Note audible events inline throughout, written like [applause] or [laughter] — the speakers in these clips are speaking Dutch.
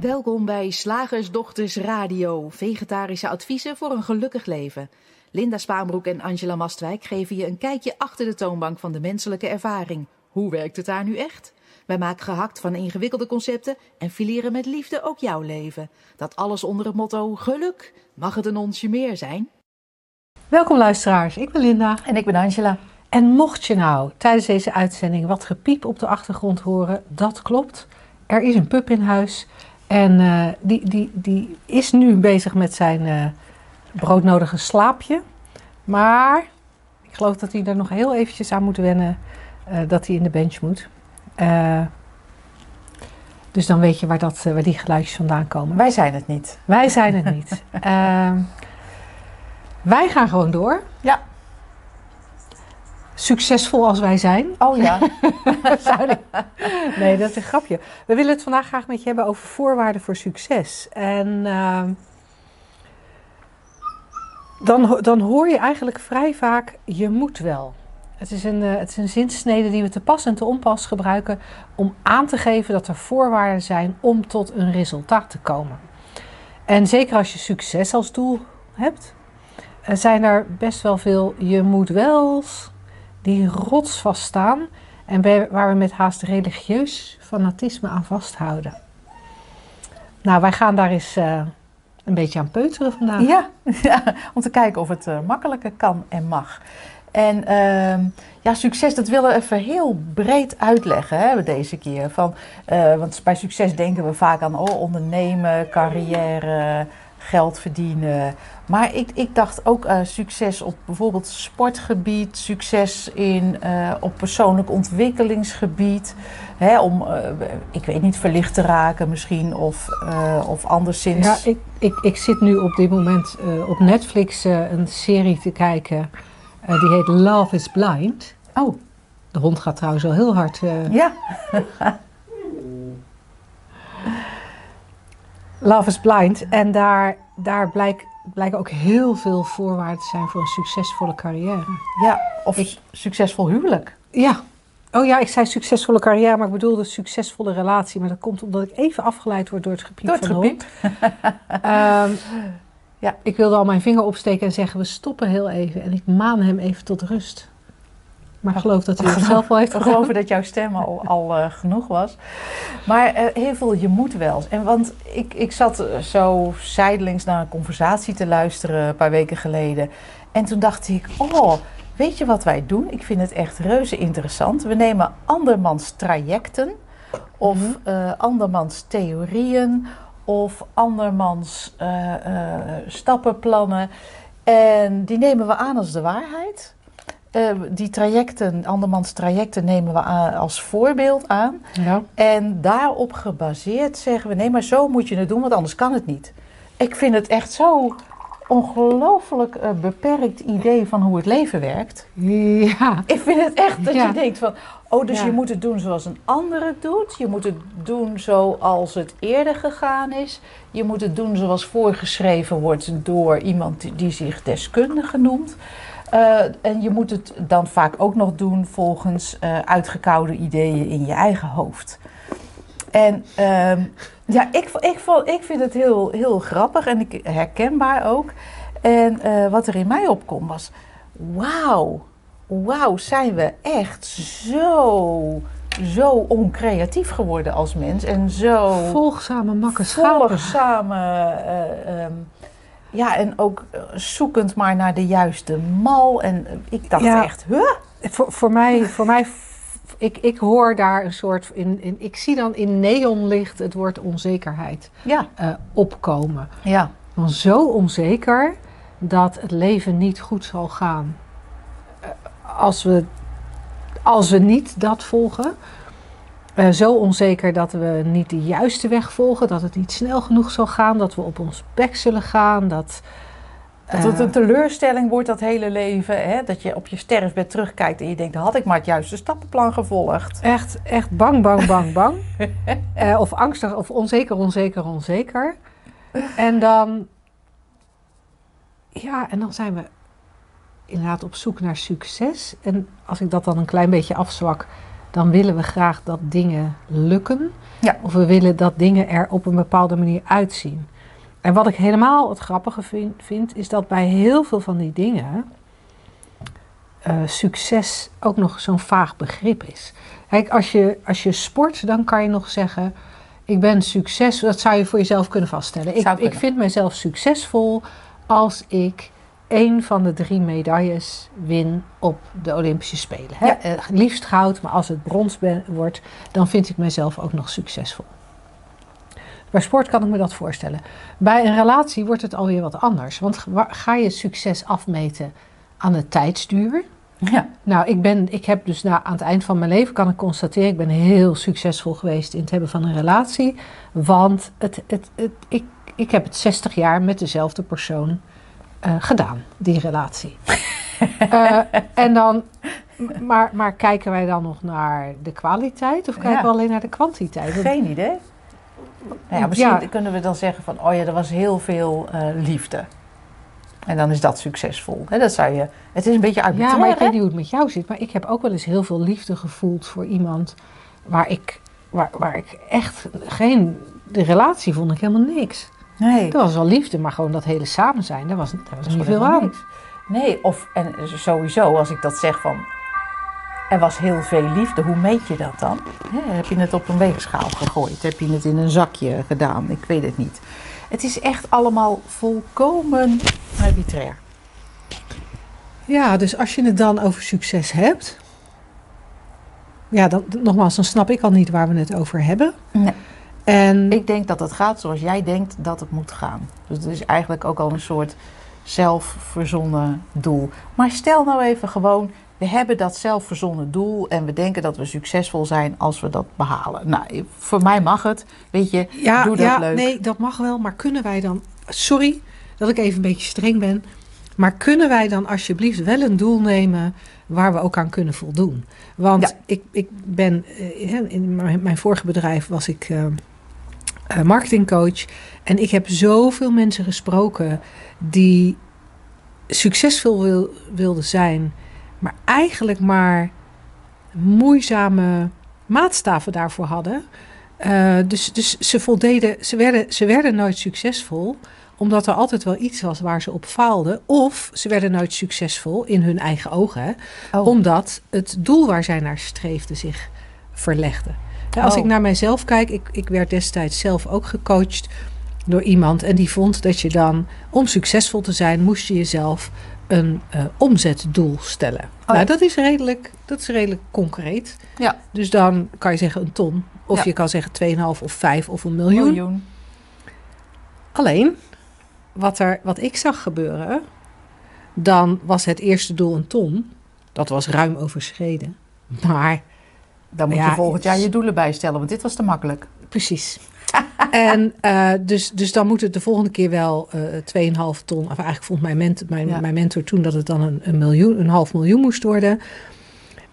Welkom bij Slagersdochters Radio, vegetarische adviezen voor een gelukkig leven. Linda Spaanbroek en Angela Mastwijk geven je een kijkje achter de toonbank van de menselijke ervaring. Hoe werkt het daar nu echt? Wij maken gehakt van ingewikkelde concepten en fileren met liefde ook jouw leven. Dat alles onder het motto geluk. Mag het een onsje meer zijn? Welkom luisteraars, ik ben Linda. En ik ben Angela. En mocht je nou tijdens deze uitzending wat gepiep op de achtergrond horen, dat klopt. Er is een pup in huis en uh, die, die, die is nu bezig met zijn uh, broodnodige slaapje. Maar ik geloof dat hij er nog heel eventjes aan moet wennen uh, dat hij in de bench moet. dus dan weet je waar, dat, waar die geluidjes vandaan komen. Wij zijn het niet. Wij zijn het niet. [laughs] Ehm, wij gaan gewoon door. Ja. Succesvol als wij zijn. Oh ja. [laughs] [laughs] nee, dat is een grapje. We willen het vandaag graag met je hebben over voorwaarden voor succes. En uh, dan, dan hoor je eigenlijk vrij vaak, je moet wel. Het is, een, uh, het is een zinsnede die we te pas en te onpas gebruiken om aan te geven dat er voorwaarden zijn om tot een resultaat te komen. En zeker als je succes als doel hebt, uh, zijn er best wel veel je moet wels die rotsvast staan en waar we met haast religieus fanatisme aan vasthouden. Nou, wij gaan daar eens uh, een beetje aan peuteren vandaag. Ja, [laughs] om te kijken of het uh, makkelijker kan en mag. En uh, ja, succes, dat willen we even heel breed uitleggen hè, deze keer. Van, uh, want bij succes denken we vaak aan oh, ondernemen, carrière, geld verdienen. Maar ik, ik dacht ook uh, succes op bijvoorbeeld sportgebied, succes in, uh, op persoonlijk ontwikkelingsgebied. Hè, om, uh, ik weet niet, verlicht te raken misschien of, of anderszins. Ja, ik, ik, ik zit nu op dit moment op Netflix een serie te kijken. die heet Love is Blind. Oh. De hond gaat trouwens wel heel hard. Ja. [laughs] Love is Blind. En daar, daar blijkt, blijken ook heel veel voorwaarden te zijn voor een succesvolle carrière. Ja, of ik, succesvol huwelijk. Ja. Oh ja, ik zei succesvolle carrière, maar ik bedoelde succesvolle relatie. Maar dat komt omdat ik even afgeleid word door het gepiep door het van gepiep. um, [laughs] ja, ik wilde al mijn vinger opsteken en zeggen, we stoppen heel even. En ik maan hem even tot rust. Maar ik geloof dat u het zelf al heeft gedaan. We geloven dat jouw stem al, al uh, genoeg was. Maar uh, heel veel je moet wel. En want ik, ik zat zo zijdelings naar een conversatie te luisteren een paar weken geleden. En toen dacht ik, oh, weet je wat wij doen? Ik vind het echt reuze interessant. We nemen andermans trajecten of uh, andermans theorieën of andermans stappenplannen. En die nemen we aan als de waarheid. Uh, die trajecten, andermans trajecten, nemen we aan, als voorbeeld aan. Ja. En daarop gebaseerd zeggen we: nee, maar zo moet je het doen, want anders kan het niet. Ik vind het echt zo ongelooflijk uh, beperkt idee van hoe het leven werkt. Ja. Ik vind het echt dat ja. je denkt van, oh, dus ja. je moet het doen zoals een ander het doet. Je moet het doen zoals het eerder gegaan is. Je moet het doen zoals voorgeschreven wordt door iemand die, die zich deskundige noemt. Uh, en je moet het dan vaak ook nog doen volgens uh, uitgekoude ideeën in je eigen hoofd. En uh, ja, ik, ik, ik vind het heel, heel grappig en ik, herkenbaar ook. En uh, wat er in mij opkomt was: wauw, wauw, zijn we echt zo, zo oncreatief geworden als mens. En zo. Volgzame makkers. Volgzame. Um, ja, en ook zoekend maar naar de juiste mal. En ik dacht ja, echt, huh? Voor, voor mij, voor mij ik, ik hoor daar een soort, in, in, ik zie dan in neonlicht het woord onzekerheid ja. uh, opkomen. Ja. Want zo onzeker dat het leven niet goed zal gaan. Uh, als, we, als we niet dat volgen. Uh, zo onzeker dat we niet de juiste weg volgen, dat het niet snel genoeg zal gaan, dat we op ons bek zullen gaan, dat... Dat het een teleurstelling wordt, dat hele leven. Hè? Dat je op je sterfbed terugkijkt en je denkt, had ik maar het juiste stappenplan gevolgd. Echt, echt bang, bang, bang, bang. uh, [laughs] of angstig, of onzeker, onzeker, onzeker. En dan... Ja, en dan zijn we inderdaad op zoek naar succes. En als ik dat dan een klein beetje afzwak dan willen we graag dat dingen lukken. Ja. Of we willen dat dingen er op een bepaalde manier uitzien. En wat ik helemaal het grappige vind, vind is dat bij heel veel van die dingen uh, succes ook nog zo'n vaag begrip is. Kijk, als je, als je sport, dan kan je nog zeggen: Ik ben succesvol. Dat zou je voor jezelf kunnen vaststellen. Ik, ik vind mezelf succesvol als ik één van de drie medailles win op de Olympische Spelen. Hè? Ja. Uh, liefst goud, maar als het brons ben, wordt, dan vind ik mezelf ook nog succesvol. Bij sport kan ik me dat voorstellen. Bij een relatie wordt het alweer wat anders. Want ga je succes afmeten aan de tijdsduur? Ja. Nou, ik, ben, ik heb dus na, aan het eind van mijn leven kan ik constateren, ik ben heel succesvol geweest in het hebben van een relatie. Want het, het, het, ik, ik heb het 60 jaar met dezelfde persoon uh, gedaan, die relatie. uh, [laughs] en dan, maar, maar kijken wij dan nog naar de kwaliteit of kijken Ja. we alleen naar de kwantiteit? Want- Geen idee. Nou ja, misschien Ja. kunnen we dan zeggen van, oh ja, er was heel veel eh, liefde. En dan is dat succesvol. Dat zou je, het is een beetje arbitrair, Ja, maar ik weet niet hoe het met jou zit. Maar ik heb ook wel eens heel veel liefde gevoeld voor iemand waar ik, waar, waar ik echt geen. De relatie vond ik helemaal niks. Nee. Dat was wel liefde, maar gewoon dat hele samen zijn, daar was, daar was niet veel aan. niks. Nee, of en sowieso als ik dat zeg van er was heel veel liefde, hoe meet je dat dan? Heb je het op een weegschaal gegooid? Heb je het in een zakje gedaan? Ik weet het niet. Het is echt allemaal volkomen arbitrair. Ja, dus als je het dan over succes hebt. Ja, dan, nogmaals, dan snap ik al niet waar we het over hebben. Nee. En Ik denk dat het gaat zoals jij denkt dat het moet gaan. Dus het is eigenlijk ook al een soort zelfverzonnen doel. Maar stel nou even gewoon, we hebben dat zelfverzonnen doel en we denken dat we succesvol zijn als we dat behalen. Nou, voor mij mag het. Weet je, ja, doe dat ja, leuk. nee, dat mag wel. Maar kunnen wij dan. Sorry dat ik even een beetje streng ben. Maar kunnen wij dan alsjeblieft wel een doel nemen waar we ook aan kunnen voldoen? Want Ja. ik, ik ben. eh, In mijn mijn vorige bedrijf was ik eh, marketingcoach. En ik heb zoveel mensen gesproken die succesvol wil, wilden zijn. Maar eigenlijk maar moeizame maatstaven daarvoor hadden. Eh, dus, dus ze voldeden, ze werden, ze werden nooit succesvol, omdat er altijd wel iets was waar ze op faalden. Of ze werden nooit succesvol in hun eigen ogen, Oh. omdat het doel waar zij naar streefden zich verlegde. Als Oh. ik naar mijzelf kijk, ik, ik werd destijds zelf ook gecoacht door iemand en die vond dat je dan, om succesvol te zijn, moest je jezelf een eh, omzetdoel stellen. ja. Nou, dat is, redelijk, dat is redelijk concreet. Ja. Dus dan kan je zeggen een ton. Of Ja. je kan zeggen 2,5 of 5 of een miljoen. miljoen. Alleen, wat, er, wat ik zag gebeuren, dan was het eerste doel een ton. Dat was ruim overschreden. Maar, Dan moet Ja, je volgend jaar je doelen bijstellen, want dit was te makkelijk. precies. [laughs] en uh, dus, dus dan moet het de volgende keer wel uh, 2,5 ton. Of eigenlijk vond mijn, ment, mijn, Ja. mijn mentor toen dat het dan een, een, miljoen, een half miljoen moest worden.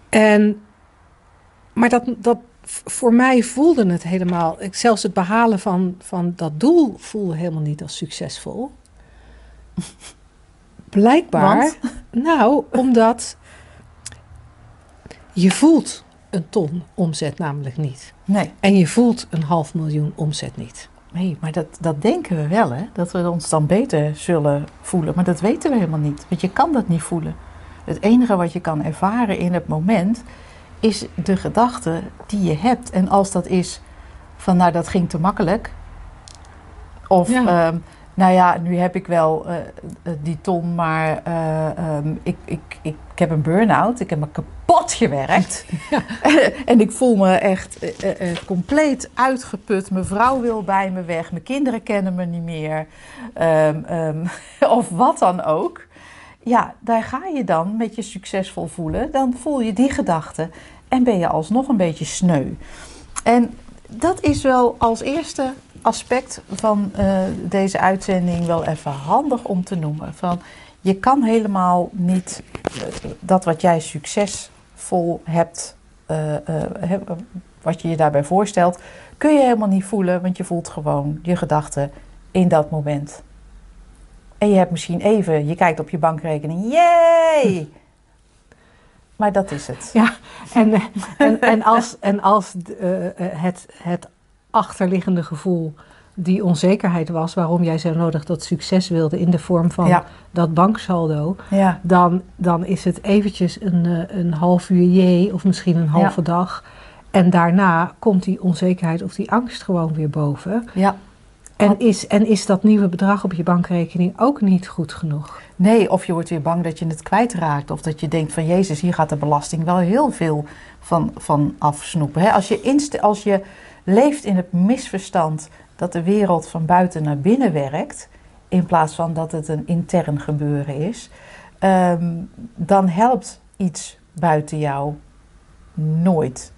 En, maar dat, dat, voor mij voelde het helemaal, zelfs het behalen van, van dat doel voelde helemaal niet als succesvol. [laughs] Blijkbaar, Want? nou, omdat je voelt een ton omzet namelijk niet. Nee. En je voelt een half miljoen omzet niet. Nee, maar dat, dat denken we wel, hè? Dat we ons dan beter zullen voelen. Maar dat weten we helemaal niet, want je kan dat niet voelen. Het enige wat je kan ervaren in het moment is de gedachte die je hebt. En als dat is van, nou, dat ging te makkelijk. Of, Ja. ehm, nou ja, nu heb ik wel eh, eh, die ton, maar eh, ehm, ik, ik, ik, ik heb een burn-out. Ik heb me kapot gewerkt. [laughs] en ik voel me echt eh, eh, eh, compleet uitgeput. Mijn vrouw wil bij me weg. Mijn kinderen kennen me niet meer. Ehm, ehm, [laughs] of wat dan ook. Ja, daar ga je dan met je succesvol voelen. Dan voel je die gedachte en ben je alsnog een beetje sneu. En dat is wel als eerste aspect van deze uitzending wel even handig om te noemen. Van, je kan helemaal niet dat wat jij hebt, eh, eh, wat je je daarbij voorstelt, kun je helemaal niet voelen, want je voelt gewoon je gedachten in dat moment. En je hebt misschien even, je kijkt op je bankrekening, yay! [laughs] maar dat is het. Ja, en, en, en als, en als uh, het, het achterliggende gevoel die onzekerheid was waarom jij zo nodig dat succes wilde in de vorm van dat banksaldo, ja. dan, dan is het eventjes een, eh, een half uur jee of misschien een halve dag. En daarna komt die onzekerheid of die angst gewoon weer boven. Ja. En is, en is dat nieuwe bedrag op je bankrekening ook niet goed genoeg? Nee, of je wordt weer bang dat je het kwijtraakt. Of dat je denkt van Jezus, hier gaat de belasting wel heel veel van, van afsnoepen. Als, je als je leeft in het misverstand dat de wereld van buiten naar binnen werkt, in plaats van dat het een intern gebeuren is, ehm, dan helpt iets buiten jou nooit.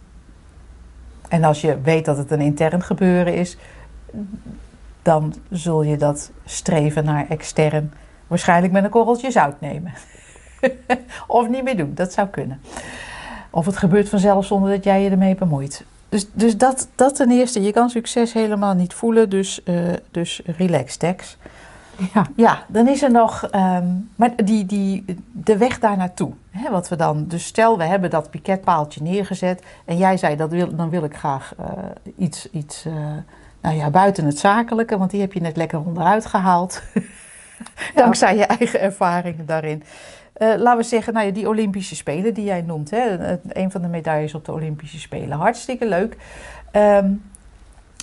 En als je weet dat het een intern gebeuren is, dan zul je dat streven naar extern waarschijnlijk met een korreltje zout nemen. [laughs] of niet meer doen, dat zou kunnen. Of het gebeurt vanzelf zonder dat jij je ermee bemoeit. Dus, dus dat, dat ten eerste, je kan succes helemaal niet voelen, dus, uh, dus relax, Tex. Ja. ja, dan is er nog ehm, maar die, die, de weg daar naartoe. Wat we dan, dus stel we hebben dat piketpaaltje neergezet en jij zei dat wil, dan wil ik graag uh, iets, iets uh, nou ja, buiten het zakelijke, want die heb je net lekker onderuit gehaald. [laughs] Dankzij je eigen ervaringen daarin. Uh, laten we zeggen, nou ja, die Olympische Spelen die jij noemt. Hè, een van de medailles op de Olympische Spelen. Hartstikke leuk. Um,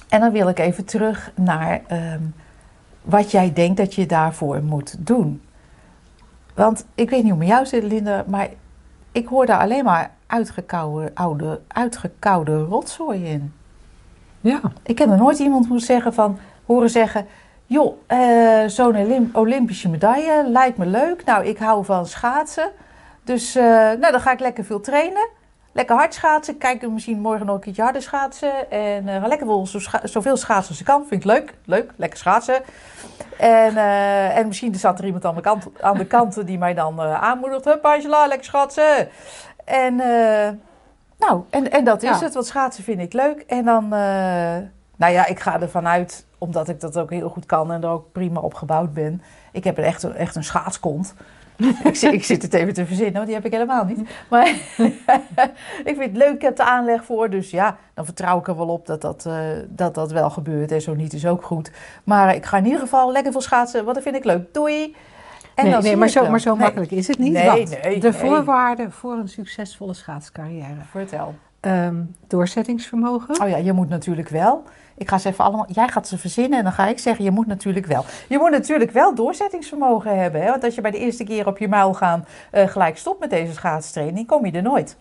en dan wil ik even terug naar um, wat jij denkt dat je daarvoor moet doen. Want ik weet niet hoe met jou zit, Linda, maar ik hoor daar alleen maar uitgekoude, oude, uitgekoude rotzooi in. Ja. Ik heb nog nooit iemand moeten zeggen van, horen zeggen joh, uh, zo'n Olympische medaille lijkt me leuk. Nou, ik hou van schaatsen. Dus uh, nou, dan ga ik lekker veel trainen. Lekker hard schaatsen. Kijk misschien morgen nog een keertje harder schaatsen. En uh, ga lekker wel zo scha zoveel schaatsen als ik kan. Vind ik leuk. Leuk, lekker schaatsen. En, en misschien zat er iemand aan de kant, aan de kant die mij dan aanmoedigt. Hup Angela, lekker schaatsen. En nou, en, en dat is het. Want schaatsen vind ik leuk. En dan, nou ja, ik ga ervan uit omdat ik dat ook heel goed kan en er ook prima op gebouwd ben. Ik heb echt een, echt een schaatskont. [laughs] ik, zit, ik zit het even te verzinnen, want die heb ik helemaal niet. Maar [laughs] ik vind het leuk, ik heb de aanleg voor. Dus ja, dan vertrouw ik er wel op dat dat, uh, dat, dat wel gebeurt. En zo niet is ook goed. Maar ik ga in ieder geval lekker veel schaatsen, want dat vind ik leuk. Doei! En nee, nee maar, zo, maar zo makkelijk is het niet. Nee, de voorwaarden voor een succesvolle schaatscarrière. Vertel. Um, doorzettingsvermogen. Oh ja, je moet natuurlijk wel ik ga ze even allemaal, jij gaat ze verzinnen en dan ga ik zeggen, je moet natuurlijk wel. Je moet natuurlijk wel doorzettingsvermogen hebben. Hè? Want als je bij de eerste keer op je muil gaan uh, gelijk stopt met deze schaatstraining, kom je er nooit.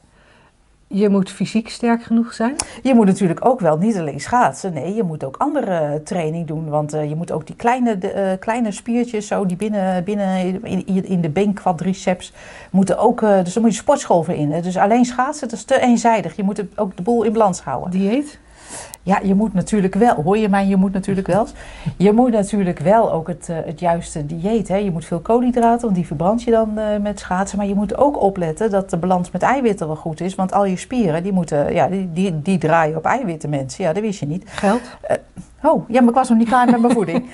Je moet fysiek sterk genoeg zijn? Je moet natuurlijk ook wel niet alleen schaatsen. Nee, je moet ook andere training doen. Want uh, je moet ook die kleine, de, uh, kleine spiertjes, zo die binnen, binnen in, in de beenquadriceps, moeten ook. Uh, dus dan moet je sportschool voor in. Dus alleen schaatsen, dat is te eenzijdig. Je moet ook de boel in balans houden. Dieet? Ja, je moet natuurlijk wel, hoor je mij, je moet natuurlijk wel. Je moet natuurlijk wel ook het, uh, het juiste dieet. Hè. Je moet veel koolhydraten, want die verbrand je dan uh, met schaatsen. Maar je moet ook opletten dat de balans met eiwitten wel goed is. Want al je spieren, die, moeten, ja, die, die, die draaien op eiwitten, mensen. Ja, dat wist je niet. Geld? Uh, Oh, ja, maar ik was nog niet klaar met mijn voeding.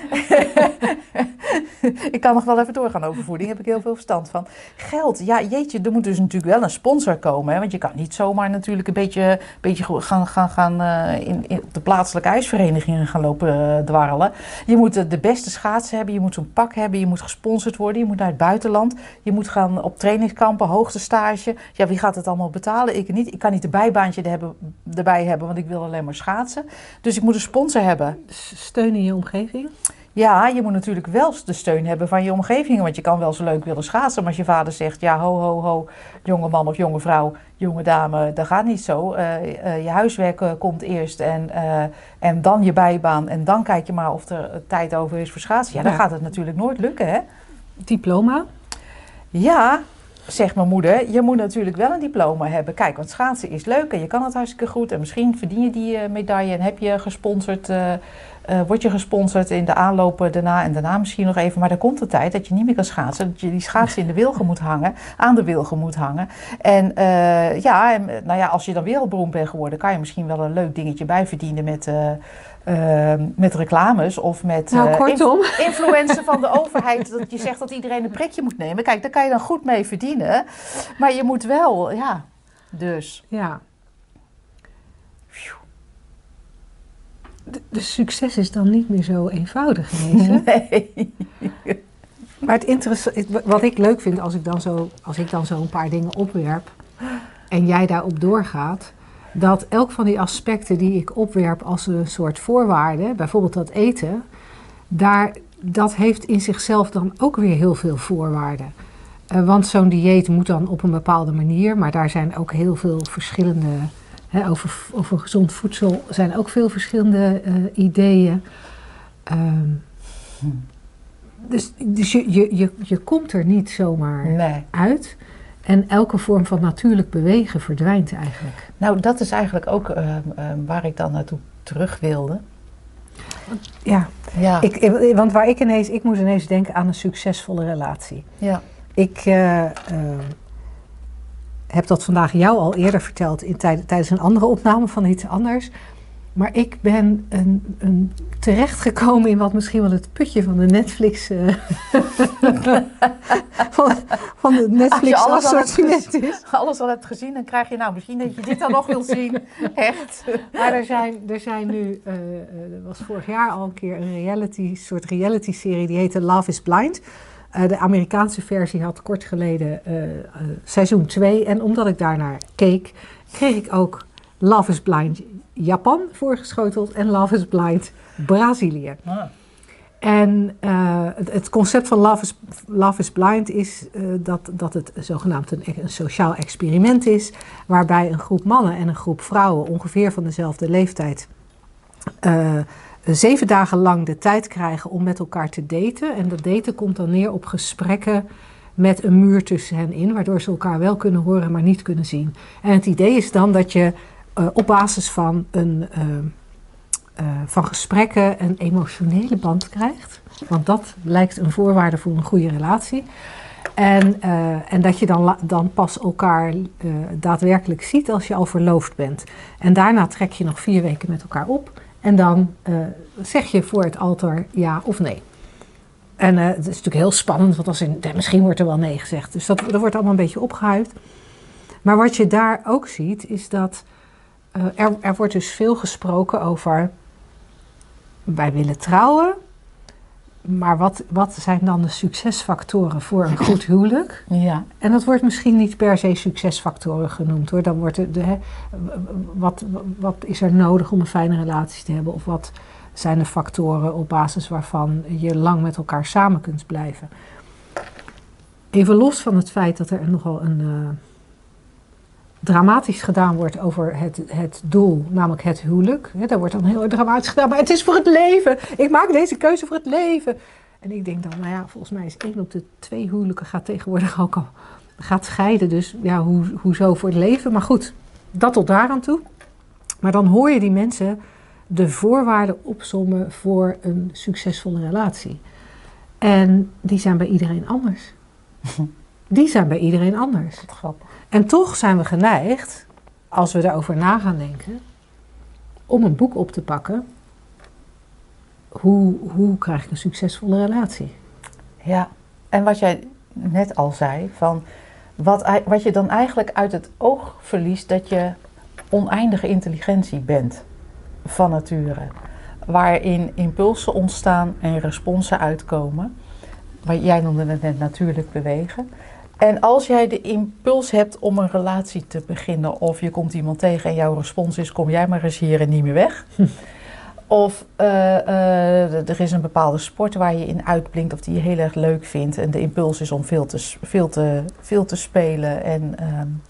[laughs] ik kan nog wel even doorgaan over voeding, heb ik heel veel verstand van. Geld, ja jeetje, er moet dus natuurlijk wel een sponsor komen. Hè? Want je kan niet zomaar natuurlijk een beetje, beetje gaan, gaan, gaan uh, in, de plaatselijke ijsverenigingen gaan lopen uh, dwarrelen. Je moet uh, de beste schaatsen hebben, je moet zo'n pak hebben, je moet gesponsord worden, je moet naar het buitenland. Je moet gaan op trainingskampen, hoogtestage. Ja, wie gaat het allemaal betalen? Ik niet. Ik kan niet een bijbaantje hebben, erbij hebben, want ik wil alleen maar schaatsen. Dus ik moet een sponsor hebben steun in je omgeving? Ja, je moet natuurlijk wel de steun hebben van je omgeving. Want je kan wel zo leuk willen schaatsen. Maar als je vader zegt, ja, ho, ho, ho, jonge man of jonge vrouw, jonge dame, dat gaat niet zo. Uh, uh, je huiswerk uh, komt eerst en, en dan je bijbaan. En dan kijk je maar of er tijd over is voor schaatsen. Ja, dan gaat het natuurlijk nooit lukken, hè? Diploma? Ja, zegt mijn moeder, je moet natuurlijk wel een diploma hebben. Kijk, want schaatsen is leuk en je kan het hartstikke goed. En misschien verdien je die uh, medaille en heb je gesponsord uh, uh, word je gesponsord in de aanlopen daarna en daarna misschien nog even. Maar er komt de tijd dat je niet meer kan schaatsen. Dat je die schaatsen in de wilgen moet hangen, aan de wilgen moet hangen. En ja, en, nou ja, als je dan wereldberoemd bent geworden, kan je misschien wel een leuk dingetje bijverdienen met... Uh, uh, met reclames of met nou, kortom. influencer van de overheid. Dat je zegt dat iedereen een prikje moet nemen. Kijk, daar kan je dan goed mee verdienen. Maar je moet wel, ja. Dus. Ja. de, succes is dan niet meer zo eenvoudig geweest. Nee. Maar het interessante, wat ik leuk vind als ik dan zo, als ik dan zo een paar dingen opwerp en jij daarop doorgaat, dat elk van die aspecten die ik opwerp als een soort voorwaarde, bijvoorbeeld dat eten, daar, dat heeft in zichzelf dan ook weer heel veel voorwaarden. Uh, want zo'n dieet moet dan op een bepaalde manier, maar daar zijn ook heel veel verschillende over, over gezond voedsel zijn ook veel verschillende uh, ideeën. Um, dus dus je, je, je, je komt er niet zomaar nee. uit. En elke vorm van natuurlijk bewegen verdwijnt eigenlijk. Nou, dat is eigenlijk ook uh, uh, waar ik dan naartoe terug wilde. Ja, ja. Ik, want waar ik ineens, ik moet ineens denken aan een succesvolle relatie. Ja. Ik, uh, heb dat vandaag jou al eerder verteld in tijd, tijdens een andere opname van iets anders. Maar ik ben een, een terechtgekomen in wat misschien wel het putje van de Netflix. Uh, [laughs] van, van de Netflix Als je alles al is. Alles al hebt gezien, dan krijg je nou misschien dat je dit dan nog wil zien. [laughs] Echt. Maar er zijn, er zijn nu. Uh, er was vorig jaar al een keer een reality, soort reality serie die heette Love is Blind. Uh, de Amerikaanse versie had kort geleden seizoen 2. En omdat ik daarnaar keek, kreeg ik ook Love is Blind Japan voorgeschoteld en Love is Blind Brazilië. Ah. En het, het, concept van Love is, Love is Blind is dat, dat het zogenaamd een, een, sociaal experiment is, waarbij een groep mannen en een groep vrouwen ongeveer van dezelfde leeftijd zeven dagen lang de tijd krijgen om met elkaar te daten. En dat daten komt dan neer op gesprekken met een muur tussen hen in, waardoor ze elkaar wel kunnen horen, maar niet kunnen zien. En het idee is dan dat je uh, op basis van, een, uh, van gesprekken een emotionele band krijgt. Want dat lijkt een voorwaarde voor een goede relatie. En, en dat je dan, dan pas elkaar daadwerkelijk ziet als je al verloofd bent. En daarna trek je nog vier weken met elkaar op. En dan zeg je voor het altaar ja of nee. En het is natuurlijk heel spannend, want als in, misschien wordt er wel nee gezegd. Dus dat, dat wordt allemaal een beetje opgehuid. Maar wat je daar ook ziet, is dat uh, er, er wordt dus veel gesproken over... wij willen trouwen, maar wat, wat zijn dan de succesfactoren voor een goed [laughs] huwelijk? Ja. En dat wordt misschien niet per se succesfactoren genoemd hoor. Dan wordt de, wat, wat is er nodig om een fijne relatie te hebben? Of wat zijn de factoren op basis waarvan je lang met elkaar samen kunt blijven? Even los van het feit dat er nogal een. Uh, dramatisch gedaan wordt over het, het doel, namelijk het huwelijk. He, daar wordt dan heel dramatisch gedaan, maar het is voor het leven. Ik maak deze keuze voor het leven. En ik denk dan, nou ja, volgens mij is één op de twee huwelijken gaat tegenwoordig ook al gaat scheiden. Dus ja, hoe, hoezo voor het leven? Maar goed, dat tot daar aan toe. Maar dan hoor je die mensen de voorwaarden opsommen voor een succesvolle relatie. En die zijn bij iedereen anders. [laughs] Die zijn bij iedereen anders. Grappig. En toch zijn we geneigd, als we daarover na gaan denken, om een boek op te pakken. Hoe, hoe krijg ik een succesvolle relatie? Ja, en wat jij net al zei, van wat, wat je dan eigenlijk uit het oog verliest, dat je oneindige intelligentie bent van nature. Waarin impulsen ontstaan en responsen uitkomen. Jij noemde het net natuurlijk bewegen. En als jij de impuls hebt om een relatie te beginnen, of je komt iemand tegen en jouw respons is: kom jij maar eens hier en niet meer weg. Of uh, uh, er is een bepaalde sport waar je in uitblinkt of die je heel erg leuk vindt. En de impuls is om veel te, veel te, veel te spelen. En, um,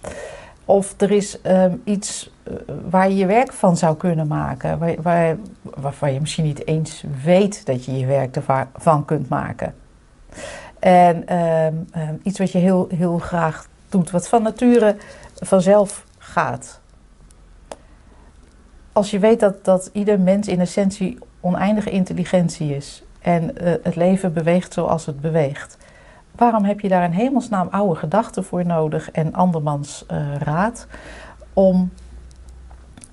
of er is um, iets uh, waar je je werk van zou kunnen maken. Waar, waar, waarvan je misschien niet eens weet dat je je werk ervan kunt maken. En um, um, iets wat je heel, heel graag doet, wat van nature vanzelf gaat. Als je weet dat, dat ieder mens in essentie oneindige intelligentie is en eh, het leven beweegt zoals het beweegt, waarom heb je daar een hemelsnaam oude gedachten voor nodig en andermans uh, raad om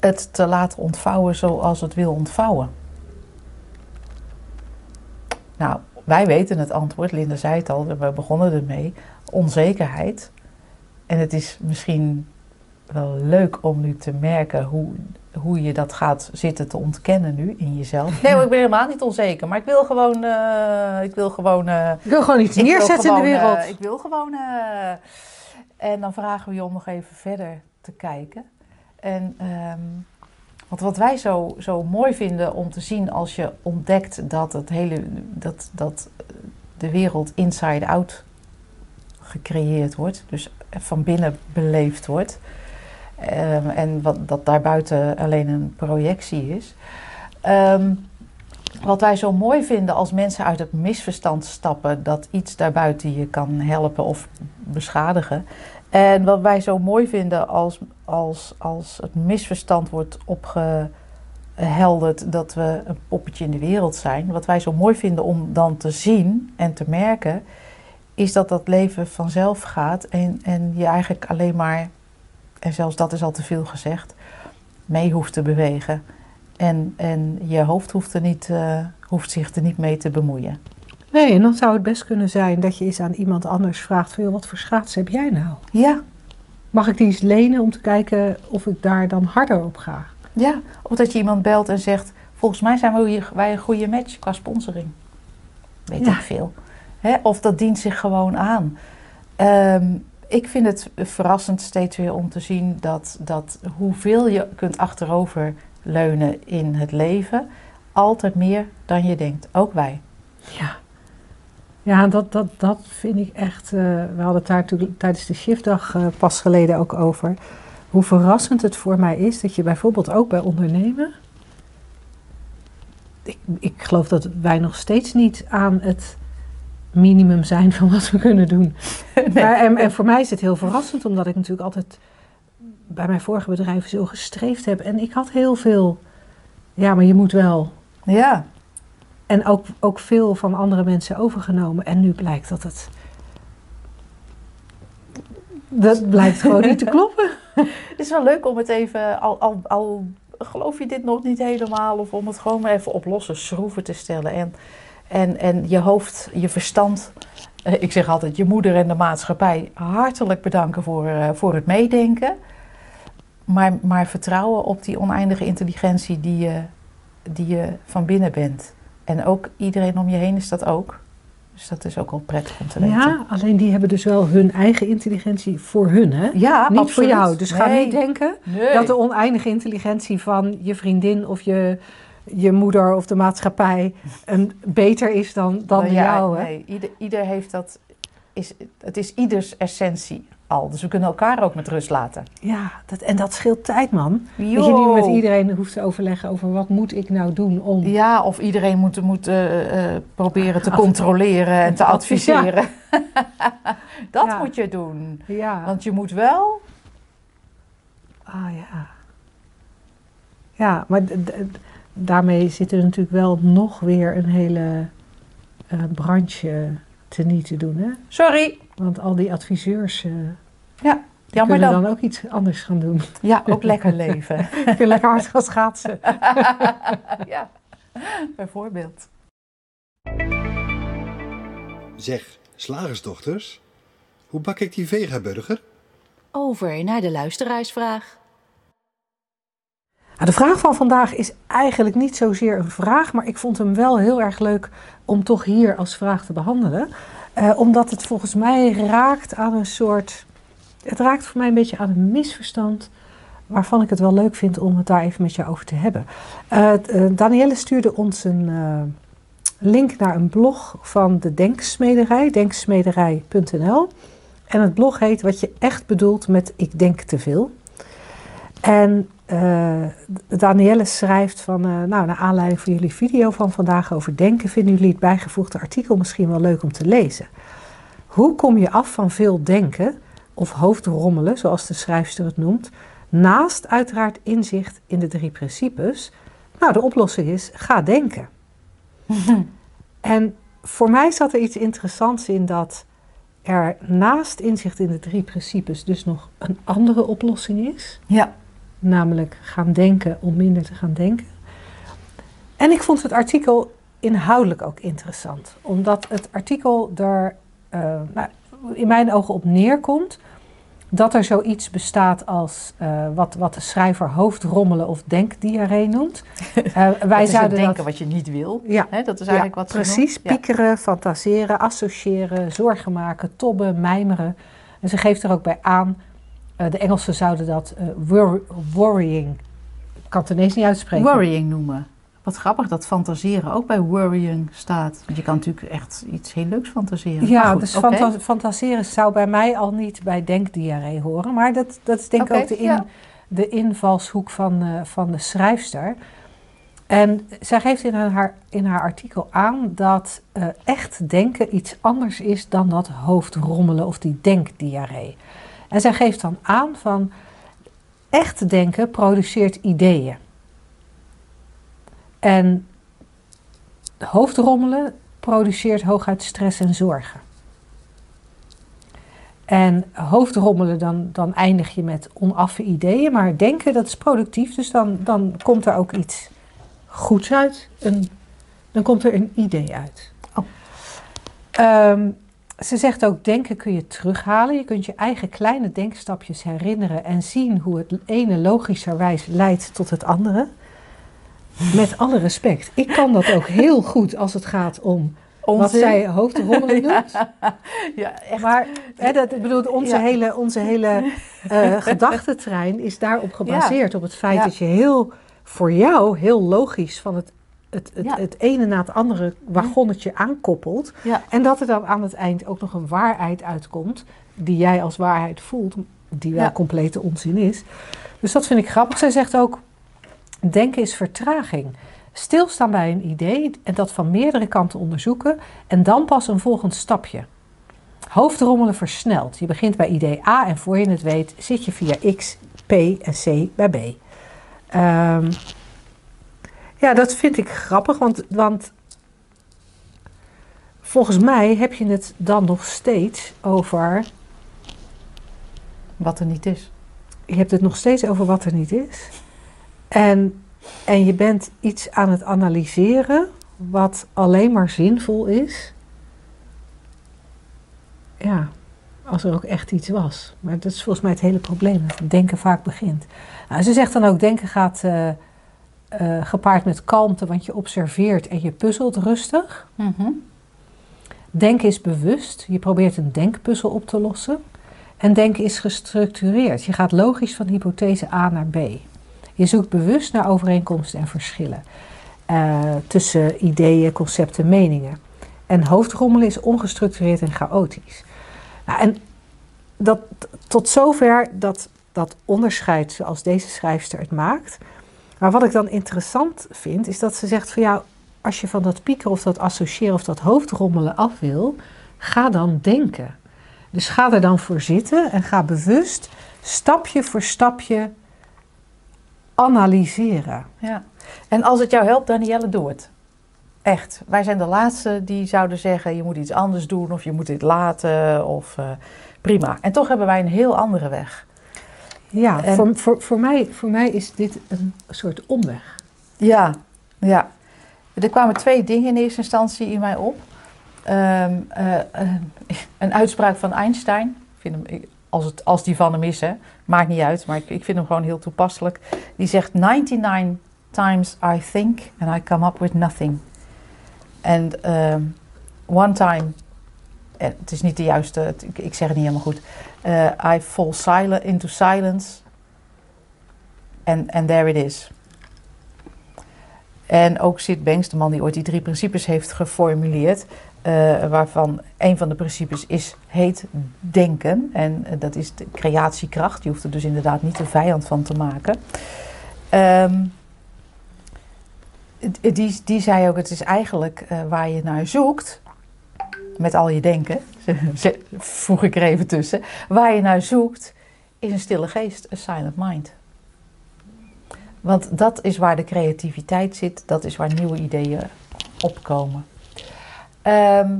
het te laten ontvouwen zoals het wil ontvouwen? Nou, wij weten het antwoord. Linda zei het al, we begonnen ermee. Onzekerheid. En het is misschien wel leuk om nu te merken hoe, hoe je dat gaat zitten te ontkennen nu in jezelf. [laughs] Nee, ik ben helemaal niet onzeker, maar ik wil gewoon. Uh, ik wil gewoon. Uh, ik wil gewoon iets neerzetten in de wereld. Uh, ik wil gewoon. en dan vragen we je om nog even verder te kijken. En. Um, want wat wij zo, zo mooi vinden om te zien als je ontdekt dat, het hele, dat, dat de wereld inside out gecreëerd wordt, dus van binnen beleefd wordt, um, en wat, dat daarbuiten alleen een projectie is. Um, wat wij zo mooi vinden als mensen uit het misverstand stappen dat iets daarbuiten je kan helpen of beschadigen, en wat wij zo mooi vinden als, als, als het misverstand wordt opgehelderd dat we een poppetje in de wereld zijn. Wat wij zo mooi vinden om dan te zien en te merken, is dat dat leven vanzelf gaat en, en je eigenlijk alleen maar, en zelfs dat is al te veel gezegd, mee hoeft te bewegen. En, en je hoofd hoeft, er niet, uh, hoeft zich er niet mee te bemoeien. Nee, en dan zou het best kunnen zijn dat je eens aan iemand anders vraagt: van, wat voor schaatsen heb jij nou? Ja. Mag ik die eens lenen om te kijken of ik daar dan harder op ga? Ja, of dat je iemand belt en zegt: Volgens mij zijn wij een goede match qua sponsoring. Weet ja. ik veel. Of dat dient zich gewoon aan. Ehm, ik vind het verrassend steeds weer om te zien dat, dat hoeveel je kunt achterover leunen in het leven, altijd meer dan je denkt. Ook wij. Ja. Ja, dat, dat, dat vind ik echt. Uh, we hadden het daar tijdens de shiftdag uh, pas geleden ook over. Hoe verrassend het voor mij is dat je bijvoorbeeld ook bij ondernemen. Ik, ik geloof dat wij nog steeds niet aan het minimum zijn van wat we kunnen doen. [laughs] Nee. Maar, en, en voor mij is het heel verrassend, omdat ik natuurlijk altijd bij mijn vorige bedrijven zo gestreefd heb. En ik had heel veel. Ja, maar je moet wel. Ja. En ook, ook veel van andere mensen overgenomen. En nu blijkt dat het. Dat blijkt gewoon niet te [laughs] kloppen. Het is wel leuk om het even, al, al, al geloof je dit nog niet helemaal, of om het gewoon maar even op losse schroeven te stellen. En, en, en je hoofd, je verstand, eh, ik zeg altijd je moeder en de maatschappij, hartelijk bedanken voor, uh, voor het meedenken. Maar, maar vertrouwen op die oneindige intelligentie die je, die je van binnen bent. En ook iedereen om je heen is dat ook. Dus dat is ook al prettig om te weten. Ja, alleen die hebben dus wel hun eigen intelligentie voor hun, hè? Ja, Niet voor jou. Dus ga niet denken dat de oneindige intelligentie van je vriendin of je, je moeder of de maatschappij een, beter is dan, dan de jou, hè? Nee, ieder, ieder heeft dat... Is, het is ieders essentie al. Dus we kunnen elkaar ook met rust laten. Ja, dat, en dat scheelt tijd, man. Dat je niet met iedereen hoeft te overleggen over wat moet ik nou doen om... Ja, of iedereen moet, moet uh, proberen te controleren en te adviseren. [laughs] dat moet je doen. Ja. Want je moet wel... Ah ja. Ja, maar daarmee zit er natuurlijk wel nog weer een hele uh, branche te niet te doen, hè? Sorry. Want al die adviseurs uh, ja, jammer kunnen dan. dan ook iets anders gaan doen. Ja, ook lekker leven. [laughs] Kun lekker hard gaan schaatsen. [laughs] ja, bijvoorbeeld. Zeg, slagersdochters, hoe bak ik die vegaburger? Over naar de luisteraarsvraag. Nou, de vraag van vandaag is eigenlijk niet zozeer een vraag, maar ik vond hem wel heel erg leuk om toch hier als vraag te behandelen. Uh, omdat het volgens mij raakt aan een soort. Het raakt voor mij een beetje aan een misverstand. Waarvan ik het wel leuk vind om het daar even met je over te hebben. Uh, Danielle stuurde ons een link naar een blog van de Denksmederij, denksmederij.nl. En het blog heet Wat je echt bedoelt met Ik denk te veel. En uh, Danielle schrijft van, uh, nou, naar aanleiding van jullie video van vandaag over denken, vinden jullie het bijgevoegde artikel misschien wel leuk om te lezen. Hoe kom je af van veel denken, of hoofdrommelen, zoals de schrijfster het noemt, naast uiteraard inzicht in de drie principes, Nou, de oplossing is: ga denken. [laughs] en voor mij zat er iets interessants in dat er naast inzicht in de drie principes dus nog een andere oplossing is. Ja. Namelijk gaan denken om minder te gaan denken. En ik vond het artikel inhoudelijk ook interessant, omdat het artikel er uh, nou, in mijn ogen op neerkomt dat er zoiets bestaat als uh, wat, wat de schrijver hoofdrommelen of denkdiarree noemt. Uh, [laughs] wij zouden denken wat je niet wil. Ja, dat is eigenlijk wat ze Precies, piekeren, fantaseren, associëren, zorgen maken, tobben, mijmeren. En ze geeft er ook bij aan, uh, de Engelsen zouden dat worrying, ik kan het ineens niet uitspreken. Worrying noemen. Wat grappig dat fantaseren ook bij worrying staat. Want je kan natuurlijk echt iets heel leuks fantaseren. Ja, goed, dus okay. fantaseren zou bij mij al niet bij denkdiarree horen. Maar dat, dat is denk ik ook de, in, de invalshoek van, uh, van de schrijfster. En zij geeft in haar, in haar artikel aan dat uh, echt denken iets anders is dan dat hoofdrommelen of die denkdiarree. En zij geeft dan aan van echt denken produceert ideeën. En hoofdrommelen produceert hooguit stress en zorgen. En hoofdrommelen, dan, dan eindig je met onaffe ideeën. Maar denken, dat is productief. Dus dan, dan komt er ook iets goeds uit. Een, dan komt er een idee uit. Oh. Ehm, ze zegt ook, denken kun je terughalen. Je kunt je eigen kleine denkstapjes herinneren en zien hoe het ene logischerwijs leidt tot het andere. Met alle respect. Ik kan dat ook heel goed als het gaat om wat zij hoofdrommelen doet. [laughs] Ja, echt. Maar hè, dat, ik bedoel, onze hele, onze hele [laughs] uh, gedachtentrein is daarop gebaseerd. Op het feit dat je heel, voor jou heel logisch van het, het, het, het ene na het andere wagonnetje aankoppelt. En dat er dan aan het eind ook nog een waarheid uitkomt. Die jij als waarheid voelt. Die wel complete onzin is. Dus dat vind ik grappig. Zij zegt ook Denken is vertraging. Stilstaan bij een idee en dat van meerdere kanten onderzoeken en dan pas een volgend stapje. Hoofdrommelen versnelt. Je begint bij idee A en voor je het weet zit je via X, P en C bij B. Um, ja, dat vind ik grappig, want, want volgens mij heb je het dan nog steeds over. Wat er niet is. Je hebt het nog steeds over wat er niet is. En, en je bent iets aan het analyseren wat alleen maar zinvol is. Ja, als er ook echt iets was. Maar dat is volgens mij het hele probleem, dat denken vaak begint. Nou, ze zegt dan ook, denken gaat uh, uh, gepaard met kalmte, want je observeert en je puzzelt rustig. Mm Denken is bewust, je probeert een denkpuzzel op te lossen. En denken is gestructureerd, je gaat logisch van hypothese A naar B. Je zoekt bewust naar overeenkomsten en verschillen uh, tussen ideeën, concepten, meningen. En hoofdrommelen is ongestructureerd en chaotisch. Nou, en dat, tot zover dat, dat onderscheid zoals deze schrijfster het maakt. Maar wat ik dan interessant vind, is dat ze zegt van ja, als je van dat piekeren of dat associëren of dat hoofdrommelen af wil, ga dan denken. Dus ga er dan voor zitten en ga bewust stapje voor stapje analyseren. Ja. En als het jou helpt, Danielle, doe het. Echt. Wij zijn de laatste die zouden zeggen: je moet iets anders doen of je moet dit laten. Of uh, prima. En toch hebben wij een heel andere weg. Ja, voor, voor, voor, mij, voor mij is dit een soort omweg. Ja, ja. Er kwamen twee dingen in eerste instantie in mij op. Um, uh, uh, een uitspraak van Einstein. Ik vind hem als, het, als die van hem is, hè. maakt niet uit, maar ik, ik vind hem gewoon heel toepasselijk. Die zegt: 99 times I think and I come up with nothing. En um, one time, eh, het is niet de juiste, ik, ik zeg het niet helemaal goed. Uh, I fall silent into silence and, and there it is. En ook Sid Banks, de man die ooit die drie principes heeft geformuleerd, uh, waarvan een van de principes is, heet denken. En uh, dat is de creatiekracht. Je hoeft er dus inderdaad niet de vijand van te maken. Um, die, die zei ook, het is eigenlijk waar je naar zoekt, met al je denken, [laughs] voeg ik er even tussen, waar je naar zoekt, is een stille geest, a silent mind. Want dat is waar de creativiteit zit, dat is waar nieuwe ideeën opkomen. Ehm,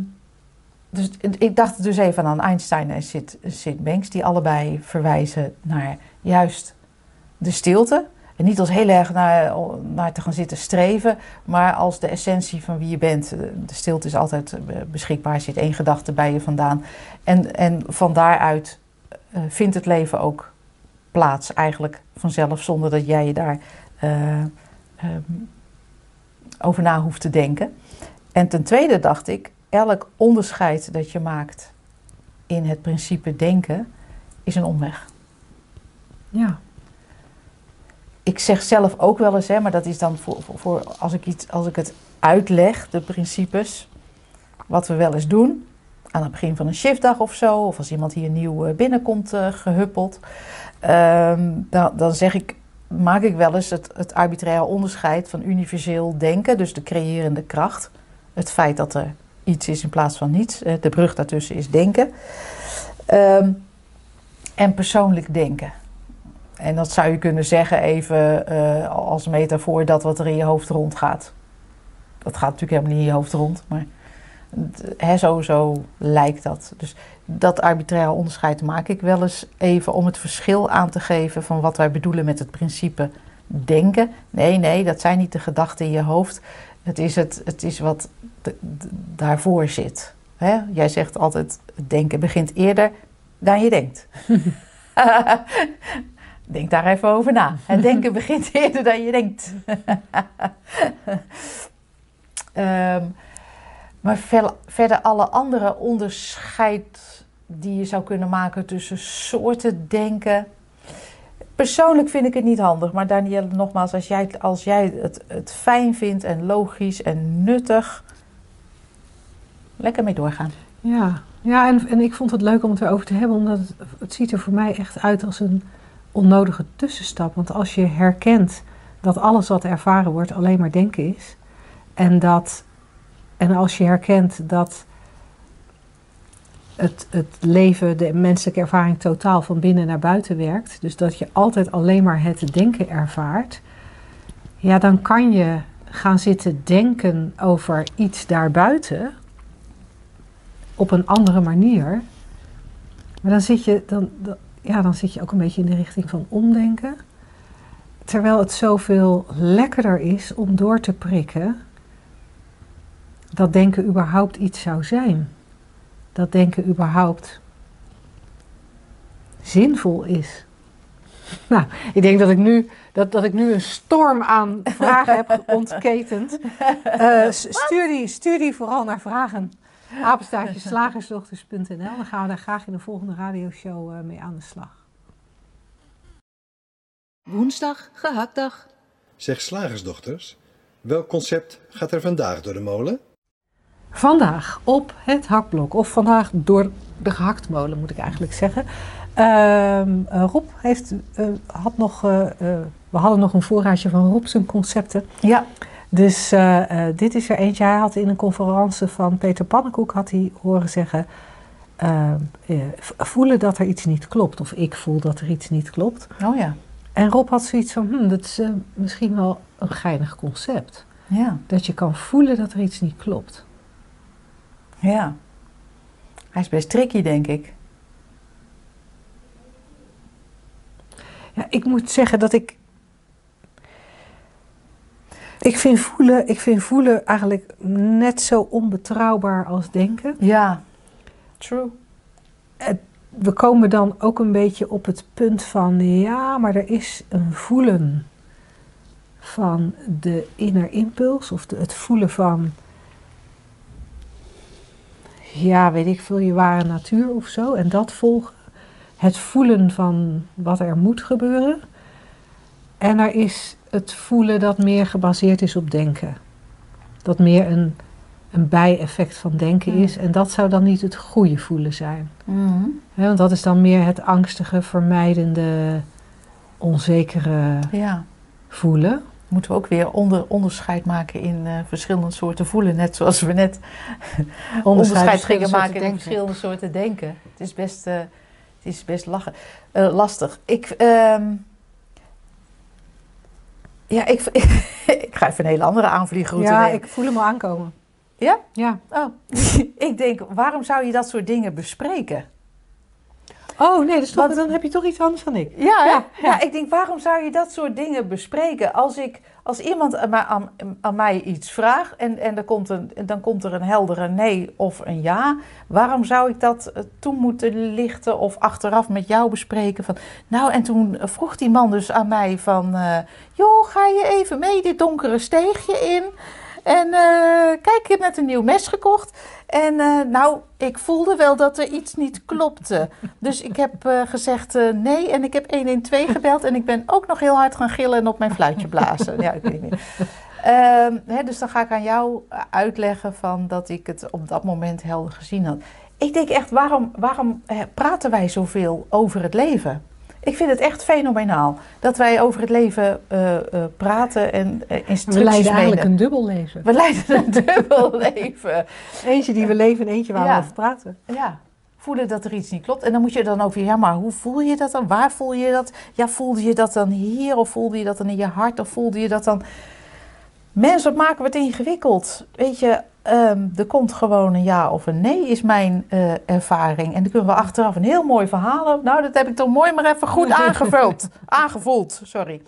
dus ik dacht dus even aan Einstein en Sid, Sid Banks, die allebei verwijzen naar juist de stilte. En niet als heel erg naar, naar te gaan zitten streven, maar als de essentie van wie je bent. De stilte is altijd eh, beschikbaar, zit één gedachte bij je vandaan. En, en van daaruit uh, vindt het leven ook plaats, eigenlijk vanzelf, zonder dat jij je daar uh, um, over na hoeft te denken. En ten tweede dacht ik, elk onderscheid dat je maakt in het principe denken is een omweg. Ja. Ik zeg zelf ook wel eens, hè, maar dat is dan voor, voor, als, ik iets, als ik het uitleg, de principes, wat we wel eens doen, aan het begin van een shiftdag of zo, of als iemand hier nieuw eh, binnenkomt uh, gehuppeld, um, dan, dan zeg ik, maak ik wel eens het, het arbitraire onderscheid van universeel denken, dus de creërende kracht, het feit dat er iets is in plaats van niets. Eh, de brug daartussen is denken. Um, en persoonlijk denken. En dat zou je kunnen zeggen even uh, als metafoor dat wat er in je hoofd rondgaat. Dat gaat natuurlijk helemaal niet in je hoofd rond, maar hè, lijkt dat. Dus dat arbitraire onderscheid maak ik wel eens even om het verschil aan te geven van wat wij bedoelen met het principe denken. Nee, nee, dat zijn niet de gedachten in je hoofd. Het is, het, het is wat daarvoor zit. Hè? Jij zegt altijd, denken begint eerder dan je denkt. [laughs] Denk daar even over na. [laughs] Het denken begint eerder dan je denkt. um, [laughs] maar verder alle andere onderscheid die je zou kunnen maken tussen soorten denken. Persoonlijk vind ik het niet handig, maar Danielle, nogmaals, als jij, als jij het, het fijn vindt en logisch en nuttig, lekker mee doorgaan. Ja, ja en, en ik vond het leuk om het erover te hebben, omdat het, het ziet er voor mij echt uit als een onnodige tussenstap. Want als je herkent dat alles wat ervaren wordt alleen maar denken is, en, dat, en als je herkent dat het, het leven, de menselijke ervaring totaal van binnen naar buiten werkt, dus dat je altijd alleen maar het denken ervaart, ja, dan kan je gaan zitten denken over iets daarbuiten op een andere manier. Maar dan zit je, dan, ja, dan zit je ook een beetje in de richting van omdenken. Terwijl het zoveel lekkerder is om door te prikken dat denken überhaupt iets zou zijn. Dat denken überhaupt zinvol is. [laughs] Nou, ik denk dat ik nu, dat, dat ik nu een storm aan vragen heb [laughs] ontketend. Uh, stuur, die, stuur die vooral naar vragen apenstaartje slagersdochters.nl. Dan gaan we daar graag in de volgende radioshow uh, mee aan de slag. Woensdag, gehaktdag. Zeg slagersdochters, welk concept gaat er vandaag door de molen? Vandaag op het hakblok, of vandaag door de gehaktmolen moet ik eigenlijk zeggen. Uh, Rob heeft, uh, had nog, uh, we hadden nog een voorraadje van Rob zijn concepten. Ja. Dus uh, uh, dit is er eentje. Hij had in een conferentie van Peter Pannenkoek had hij horen zeggen... Uh, voelen dat er iets niet klopt. Of ik voel dat er iets niet klopt. Oh ja. En Rob had zoiets van, hm, dat is misschien wel een geinig concept. Ja. Dat je kan voelen dat er iets niet klopt. Ja. Hij is best tricky, denk ik. Ja, ik moet zeggen dat ik ik vind, voelen, ik vind voelen eigenlijk net zo onbetrouwbaar als denken. Ja, true. We komen dan ook een beetje op het punt van, ja, maar er is een voelen van de inner impuls of de, het voelen van, ja, weet ik veel, je ware natuur of zo. En dat volgen. Het voelen van wat er moet gebeuren. En er is het voelen dat meer gebaseerd is op denken. Dat meer een, een bijeffect van denken Mm. is. En dat zou dan niet het goede voelen zijn. Mm. Want dat is dan meer het angstige, vermijdende, onzekere Ja. voelen. Moeten we ook weer onder, onderscheid maken in uh, verschillende soorten voelen. Net zoals we net [laughs] onderscheid gingen maken in denken. verschillende soorten denken. Het is best, uh, het is best lachen, uh, lastig. Ik, um, Ja, [laughs] ik, ik ga even een hele andere aanvliegroute Ja, nemen. ik voel hem al aankomen. Ja? Ja. Oh. [laughs] ik denk, waarom zou je dat soort dingen bespreken? Oh nee, dus Want- dan heb je toch iets anders dan ik. Ja, hè? Ja, ja. ja. ik denk, waarom zou je dat soort dingen bespreken? Als, ik, als iemand aan mij, iets vraagt en, en komt een, dan komt er een heldere nee of een ja, waarom zou ik dat eh, toe moeten lichten of achteraf met jou bespreken? Van, nou, en toen vroeg die man dus aan mij van, eh, joh, ga je even mee dit donkere steegje in? En eh, kijk, ik heb net een nieuw mes gekocht. En eh, nou, ik voelde wel dat er iets niet klopte. Dus ik heb eh, gezegd eh, nee en ik heb 112 gebeld. En ik ben ook nog heel hard gaan gillen en op mijn fluitje blazen. Ja, ik weet niet. Ehm, hè, dus dan ga ik aan jou uitleggen van dat ik het op dat moment helder gezien had. Ik denk echt, waarom, waarom praten wij zoveel over het leven? Ik vind het echt fenomenaal dat wij over het leven eh, eh, praten en We instructies leiden eigenlijk een dubbel leven. We leiden een [laughs] dubbel leven. Eentje die we leven en eentje waar Ja. we over praten. Ja, voelen dat er iets niet klopt. En dan moet je dan weer, ja, maar hoe voel je dat dan? Waar voel je dat? Ja, voelde je dat dan hier? Of voelde je dat dan in je hart? Of voelde je dat dan... Mensen, wat maken we het ingewikkeld? Weet je, ehm, er komt gewoon een ja of een nee, is mijn eh, ervaring. En dan kunnen we achteraf een heel mooi verhaal over. Nou, dat heb ik toch mooi maar even goed [laughs] aangevuld. Aangevoeld, sorry.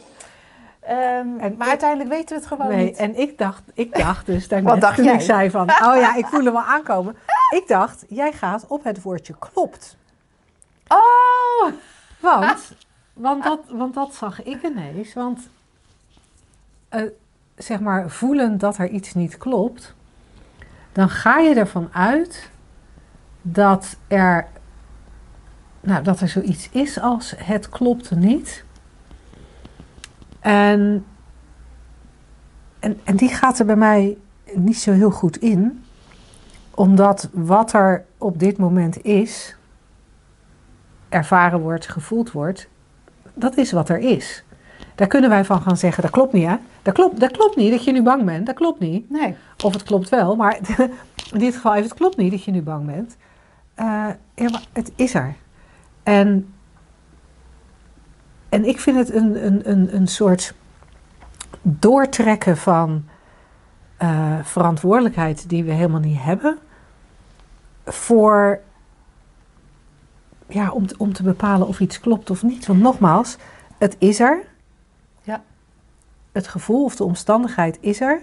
Ehm, En maar ik- uiteindelijk weten we het gewoon Nee, niet. en ik dacht, ik dacht dus [laughs] daarnet, Wat dacht toen jij? ik zei van, oh ja, ik voel [laughs] hem wel aankomen. Ik dacht, jij gaat op het woordje klopt. Oh! Want, want, dat, want dat zag ik ineens. Want eh, zeg maar, voelen dat er iets niet klopt, dan ga je ervan uit dat er, nou, dat er zoiets is als het klopte niet. En, en, en die gaat er bij mij niet zo heel goed in, omdat wat er op dit moment is, ervaren wordt, gevoeld wordt, dat is wat er is. Daar kunnen wij van gaan zeggen, dat klopt niet hè. Dat klopt, dat klopt niet dat je nu bang bent, dat klopt niet. Nee. Of het klopt wel, maar [laughs] in dit geval even, het klopt niet dat je nu bang bent. Eh, ja, maar het is er. En, en ik vind het een, een, een, een soort doortrekken van eh, verantwoordelijkheid die we helemaal niet hebben. Voor, ja, om, te- om te bepalen of iets klopt of niet. Want nogmaals, het is er. Het gevoel of de omstandigheid is er.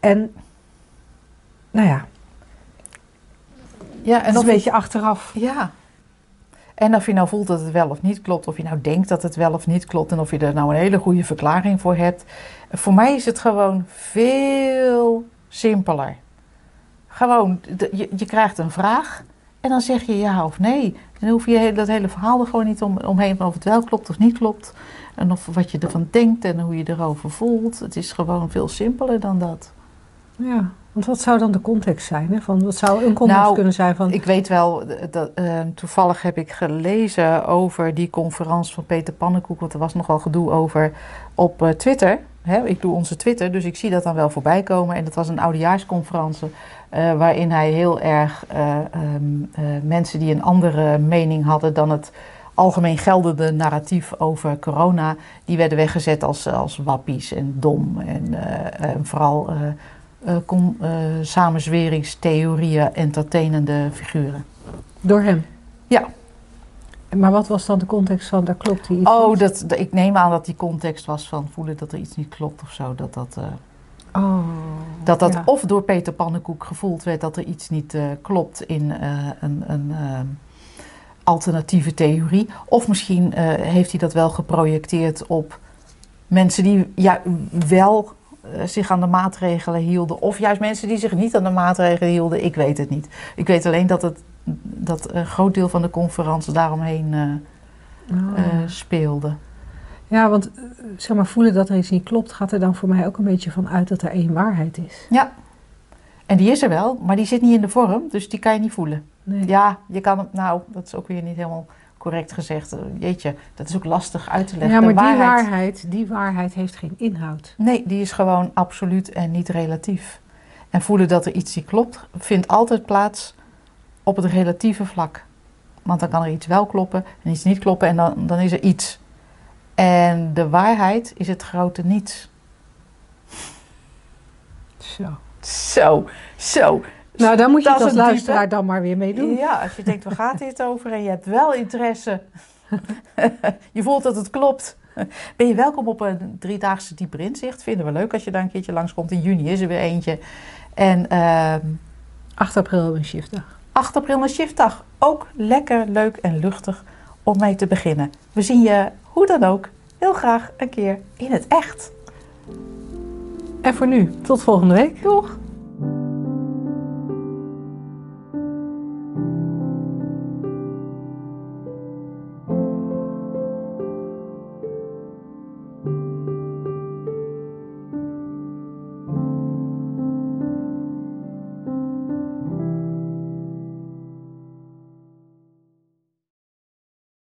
En, nou ja, Ja, het is een beetje achteraf. Ja. En of je nou voelt dat het wel of niet klopt, of je nou denkt dat het wel of niet klopt en of je er nou een hele goede verklaring voor hebt. Voor mij is het gewoon veel simpeler. Gewoon, je, je krijgt een vraag en dan zeg je ja of nee. Dan hoef je dat hele verhaal er gewoon niet om, omheen of het wel klopt of niet klopt. En of wat je ervan denkt en hoe je erover voelt. Het is gewoon veel simpeler dan dat. Ja, want wat zou dan de context zijn? Hè? Van, wat zou een context Nou, kunnen zijn van... Ik weet wel, eh, dat, eh, toevallig heb ik gelezen over die conferentie van Peter Pannenkoek, want er was nogal gedoe over op eh, Twitter. Hè, ik doe onze Twitter, dus ik zie dat dan wel voorbij komen. En dat was een oudejaarsconferentie waarin hij heel erg eh, ehm, eh, mensen die een andere mening hadden dan het algemeen geldende narratief over corona, die werden weggezet als, als wappies en dom en eh, en vooral con- eh, samenzweringstheorieën entertainende figuren. Door hem? Ja. Maar wat was dan de context van, daar klopt iets Oh, dat, ik neem aan dat die context was van voelen dat er iets niet klopt of zo. Dat dat, Oh, dat, dat ja. of door Peter Pannenkoek gevoeld werd dat er iets niet klopt in een, een alternatieve theorie. Of misschien eh, heeft hij dat wel geprojecteerd op mensen die ja, wel eh, zich aan de maatregelen hielden. Of juist mensen die zich niet aan de maatregelen hielden. Ik weet het niet. Ik weet alleen dat, het, dat een groot deel van de conferentie daaromheen eh, Oh. speelde. Ja, want zeg maar, voelen dat er iets niet klopt, gaat er dan voor mij ook een beetje van uit dat er één waarheid is. Ja. En die is er wel, maar die zit niet in de vorm, dus die kan je niet voelen. Nee. Ja, je kan hem, nou, dat is ook weer niet helemaal correct gezegd. Eh, Jeetje, dat is ook lastig uit te leggen. Ja, maar De die waarheid, die waarheid heeft geen inhoud. Nee, die is gewoon absoluut en niet relatief. En voelen dat er iets niet klopt, vindt altijd plaats op het relatieve vlak. Want dan kan er iets wel kloppen en iets niet kloppen en dan, dan is er iets. En de waarheid is het grote niets. Zo. Zo, zo. Nou, daar moet je Dat als luisteraar diepe. dan maar weer mee doen. Ja, als je denkt, waar gaat dit over? En je hebt wel interesse. [laughs] je voelt dat het klopt. Ben je welkom op een driedaagse dieper inzicht. Vinden we leuk als je daar een keertje langskomt. In juni is er weer eentje. En ehm 8 april een shiftdag. 8 april een shiftdag. Ook lekker, leuk en luchtig om mee te beginnen. We zien je hoe dan ook heel graag een keer in het echt. En voor nu, tot volgende week. Doeg!